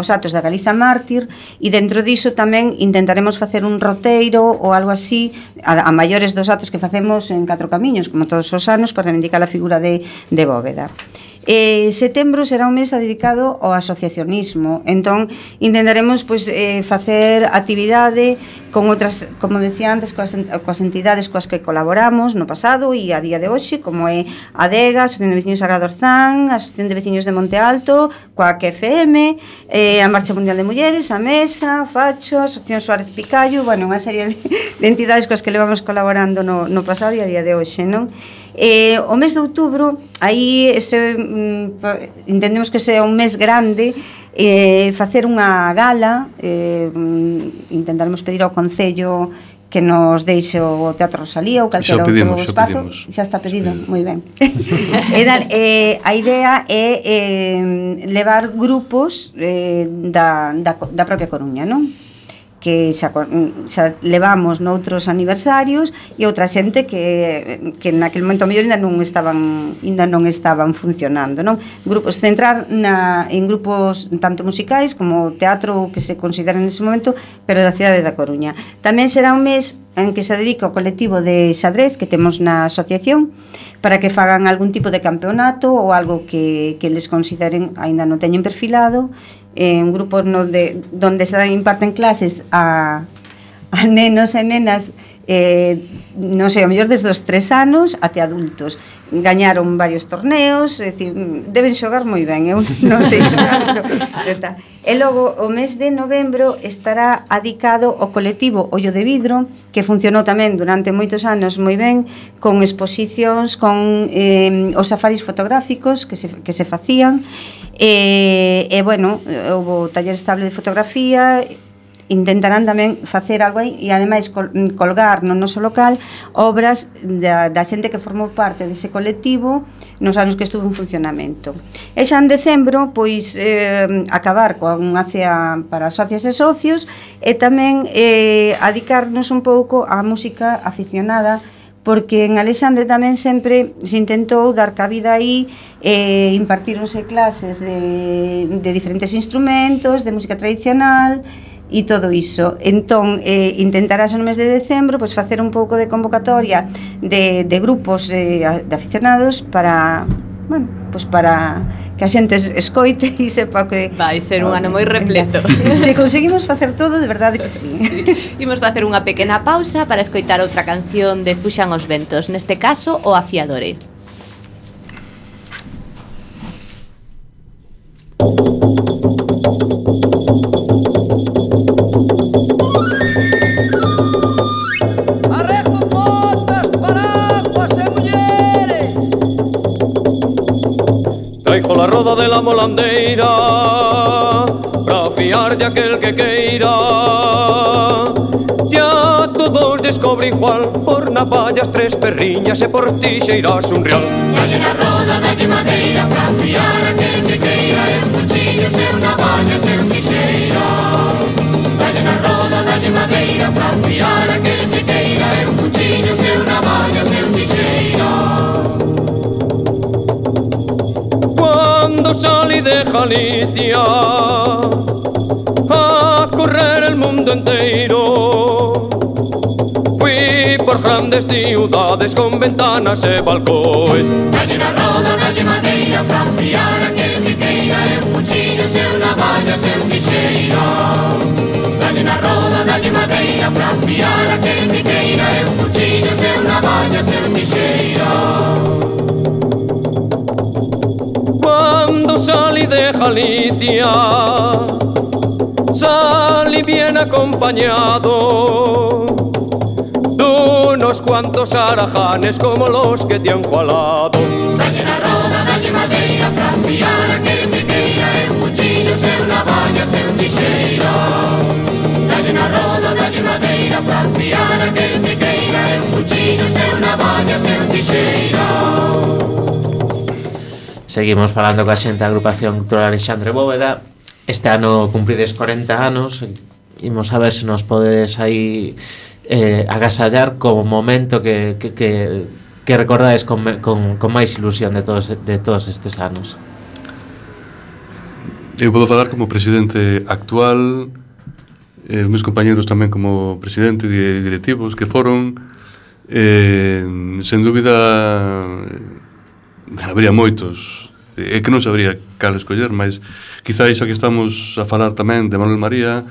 os atos da Galiza Mártir e dentro diso tamén intentaremos facer un roteiro ou algo así a, a maiores dos atos que facemos en Catro Camiños, como todos os anos, para reivindicar a figura de, de Bóveda. Eh, setembro será un mes dedicado ao asociacionismo. Entón, intentaremos pois, eh, facer actividade con outras, como decía antes, coas, coas entidades coas que colaboramos no pasado e a día de hoxe, como é ADEGA, Asociación de Veciños Sagrado Orzán, Asociación de Veciños de Monte Alto, Coac FM, eh, a Marcha Mundial de Mulleres, a Mesa, Facho, a Asociación Suárez Picayo, bueno, unha serie de entidades coas que levamos colaborando no, no pasado e a día de hoxe, non? Eh, o mes de outubro, aí ese, mm, entendemos que sea un mes grande, eh, facer unha gala, eh, intentaremos pedir ao Concello que nos deixe o Teatro Rosalía ou calquera outro espazo, pedimos. xa está pedido, sí. moi ben. e dan, eh, a idea é eh, levar grupos eh, da, da, da propia Coruña, non? que xa, mm, xa levamos noutros aniversarios e outra xente que, que naquele momento mellor ainda non estaban ainda non estaban funcionando non? grupos centrar na, en grupos tanto musicais como teatro que se consideran nese momento pero da cidade da Coruña tamén será un mes en que se dedica o colectivo de xadrez que temos na asociación para que fagan algún tipo de campeonato ou algo que, que les consideren aínda non teñen perfilado eh, un grupo donde, donde se imparten clases a, a nenos e nenas eh, non sei, o mellor desde os tres anos até adultos. Gañaron varios torneos, é dicir, deben xogar moi ben, eu ¿eh? non sei xogar. pero, pero tá. E logo, o mes de novembro estará adicado ao colectivo Ollo de Vidro, que funcionou tamén durante moitos anos moi ben, con exposicións, con eh, os safaris fotográficos que se, que se facían, E, e bueno, houve taller estable de fotografía, intentarán tamén facer algo aí e ademais colgar no noso local obras da, da xente que formou parte dese colectivo nos anos que estuvo en funcionamento. E xa en decembro, pois, eh, acabar coa unha cea para socias e socios e tamén eh, adicarnos un pouco á música aficionada porque en Alexandre tamén sempre se intentou dar cabida aí e eh, impartironse clases de, de diferentes instrumentos, de música tradicional e todo iso. Entón, eh, intentarás no mes de decembro pois, facer un pouco de convocatoria de, de grupos eh, de aficionados para, bueno, pois para que a xente escoite e sepa que... Vai ser un ano moi repleto. Se conseguimos facer todo, de verdade que sí. sí. Imos facer unha pequena pausa para escoitar outra canción de Fuxan os Ventos, neste caso o Afiadore. Thank you. aquel que queira. Ya todos descobre cual Por navallas, tres perriñas e por ti xeirás un real. Dalle na roda, dalle madeira Pra fiar aquel que queira E un cuchillo, se un navallas, e un tixeira Dalle na roda, dalle madeira Pra fiar aquel que queira E un cuchillo, se un navallas, e un tixeira cuando salí de Galicia recorrer el mundo entero. Fui por grandes ciudades con ventanas e balcóis. Calle na Roda, calle Madeira, para fiar aquel que queira, e un cuchillo, se unha valla, se un guixeiro. Calle na Roda, calle Madeira, para fiar aquel que queira, e un cuchillo, se unha valla, se un guixeiro. Cuando salí de Galicia sal y bien acompañado de unos cuantos arajanes como los que te han jalado. Dalle na roda, dalle madeira, franciara, que me queira, é un cuchillo, se unha seu se un tixeiro. Dalle na roda, dalle madeira, franciara, que me queira, é un cuchillo, se unha seu se un. Seguimos falando coa xente da agrupación Cultural Alexandre Bóveda Este ano cumprides 40 anos, imos a ver se nos podes aí eh, agasallar como momento que, que, que, que recordades con, con, con máis ilusión de todos, de todos estes anos. Eu podo falar como presidente actual, eh, os meus compañeros tamén como presidente e directivos que foron, eh, sen dúbida, eh, habría moitos é que non sabría cal escoller, mas quizá iso que estamos a falar tamén de Manuel María,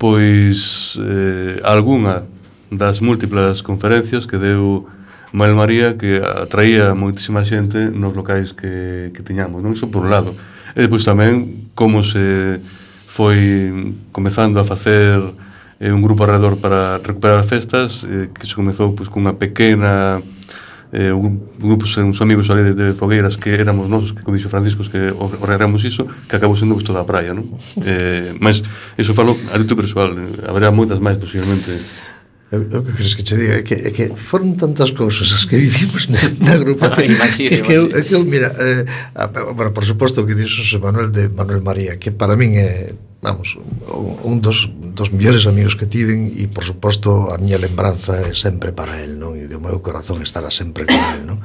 pois eh, algunha das múltiplas conferencias que deu Manuel María que atraía moitísima xente nos locais que, que tiñamos, non? Iso por un lado. E depois tamén como se foi comezando a facer eh, un grupo alrededor para recuperar festas, eh, que se comezou pois, cunha pequena eh, un grupo, uns amigos ali de, de Fogueiras que éramos nós, que como dixo Francisco, que orrearemos iso, que acabou sendo toda da praia, non? Eh, mas iso falo a título personal, eh, haberá moitas máis posiblemente. O que crees que che diga? É que, é que foron tantas cousas as que vivimos na, na agrupación. Que, que, eu, que eu, mira eh, a, bueno, por suposto que dixo Manuel de Manuel María que para min é vamos, un dos, dos mellores amigos que tiven e, por suposto, a miña lembranza é sempre para el, non? E o meu corazón estará sempre con el, non?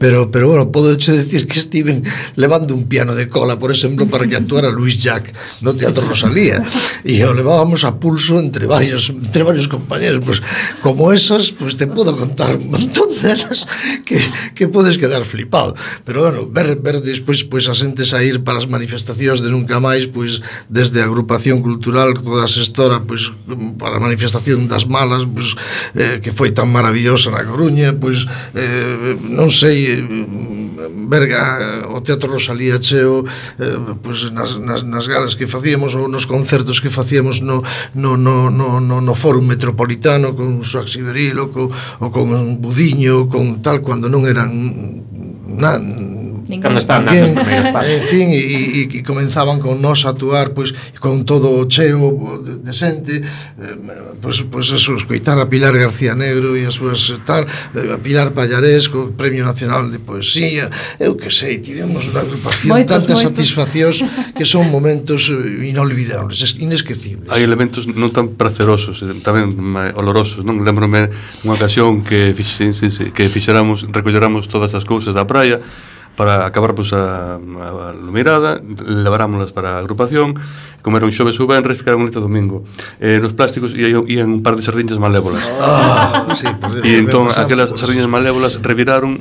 Pero, pero bueno, podo che decir que estiven levando un piano de cola, por exemplo, para que actuara Luis Jack no Teatro Rosalía e o levábamos a pulso entre varios entre varios compañeros, pues, como esas, pues, pois te podo contar un montón delas que, que podes quedar flipado. Pero bueno, ver, ver despois pues, a xente sair para as manifestacións de nunca máis, pois desde a agrupación cultural toda a xestora pois, para a manifestación das malas pois, eh, que foi tan maravillosa na Coruña pois, eh, non sei mm, verga o Teatro Rosalía cheo eh, pois, nas, nas, nas galas que facíamos ou nos concertos que facíamos no, no, no, no, no, no Fórum Metropolitano con Suaxiberil ou con, ou con Budiño con tal, cando non eran na, Cando estaban dando as primeiros pasos. En fin, e, e, e comenzaban con nós a actuar pois, con todo o cheo de xente, eh, pois, pois eso, escoitar a Pilar García Negro e as súas tal, eh, a Pilar Pallarés, co Premio Nacional de Poesía, eu que sei, tivemos unha agrupación moitos, tantas moitos. satisfaccións que son momentos eh, inolvidables, inesquecibles. Hai elementos non tan pracerosos, eh, tamén olorosos, non? Lembrome unha ocasión que, fixen, que fixéramos, recolleramos todas as cousas da praia, para acabar pois, a, a lumirada, levarámolas para a agrupación, comeron xoves ou venres, ficaron este domingo. Eh, nos plásticos ían, ían un par de sardiñas malévolas. Ah, sí, e entón aquelas sardiñas malévolas reviraron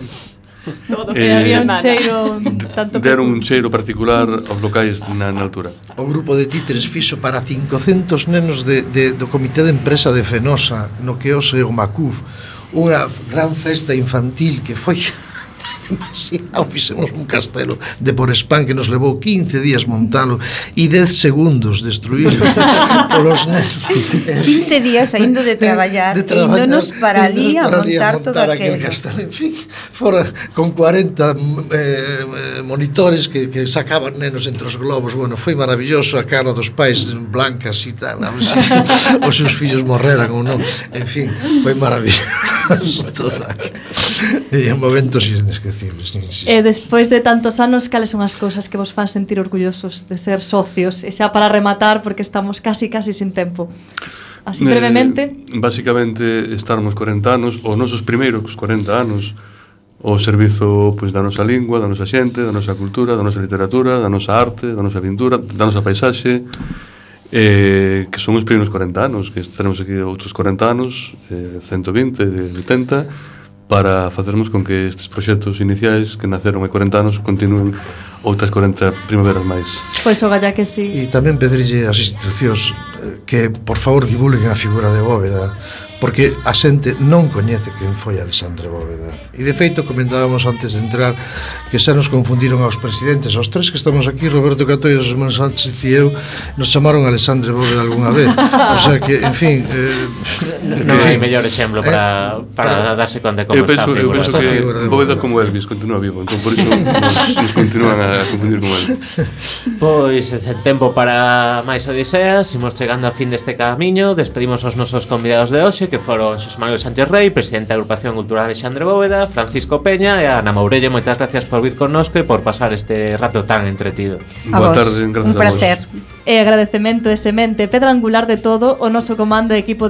Todo que eh, había un cheiro tanto Deron un cheiro particular aos locais na, na altura O grupo de títeres fixo para 500 nenos de, de, do comité de empresa de Fenosa No que hoxe o Macuf Unha gran festa infantil que foi imaginado, fixemos un castelo de por spam que nos levou 15 días montalo e 10 segundos destruílo polos nenos. 15 días saindo de traballar, de traballar nos para ali a montar, montar todo aquel castelo. En fin, fora con 40 eh, eh, monitores que, que sacaban nenos entre os globos. Bueno, foi maravilloso a cara dos pais blancas e tal. Si, os seus fillos morreran ou non. En fin, foi maravilloso todo aquilo. É un momentos inesquecibles. Insisto. E despois de tantos anos, cales son as cousas que vos fan sentir orgullosos de ser socios? E xa para rematar, porque estamos casi, casi sin tempo. Así eh, brevemente. Eh, basicamente, estarmos 40 anos, ou nosos primeiros 40 anos, o servizo pois, da nosa lingua, da nosa xente, da nosa cultura, da nosa literatura, da nosa arte, da nosa pintura, da nosa paisaxe, eh, que son os primeiros 40 anos, que estaremos aquí outros 40 anos, eh, 120, 80, para facermos con que estes proxectos iniciais que naceron hai 40 anos continúen outras 40 primaveras máis. Pois o galla que sí. E tamén pedirlle ás institucións eh, que, por favor, divulguen a figura de Bóveda porque a xente non coñece quen foi Alexandre Bóveda. E de feito comentábamos antes de entrar que xa nos confundiron aos presidentes, aos tres que estamos aquí, Roberto Catoiro, Osman Sánchez e eu, nos chamaron Alexandre Bóveda algunha vez. O sea que, en fin, eh, non no, hai mellor exemplo eh, para, para, para darse conta como eu penso, está a figura. Eu penso que figura Bóveda como Elvis continúa vivo, entón por iso nos, nos continúan a confundir con Elvis. Pois é tempo para máis odiseas, imos chegando a fin deste camiño, despedimos aos nosos convidados de hoxe, que foron Xosé Manuel Sánchez Rey, presidente da agrupación cultural Alexandre Bóveda, Francisco Peña e Ana Mourelle, moitas gracias por vir connosco e por pasar este rato tan entretido. A Boa vos, tarde, gracias un placer. A vos. E agradecemento e semente, pedra angular de todo, o noso comando e equipo de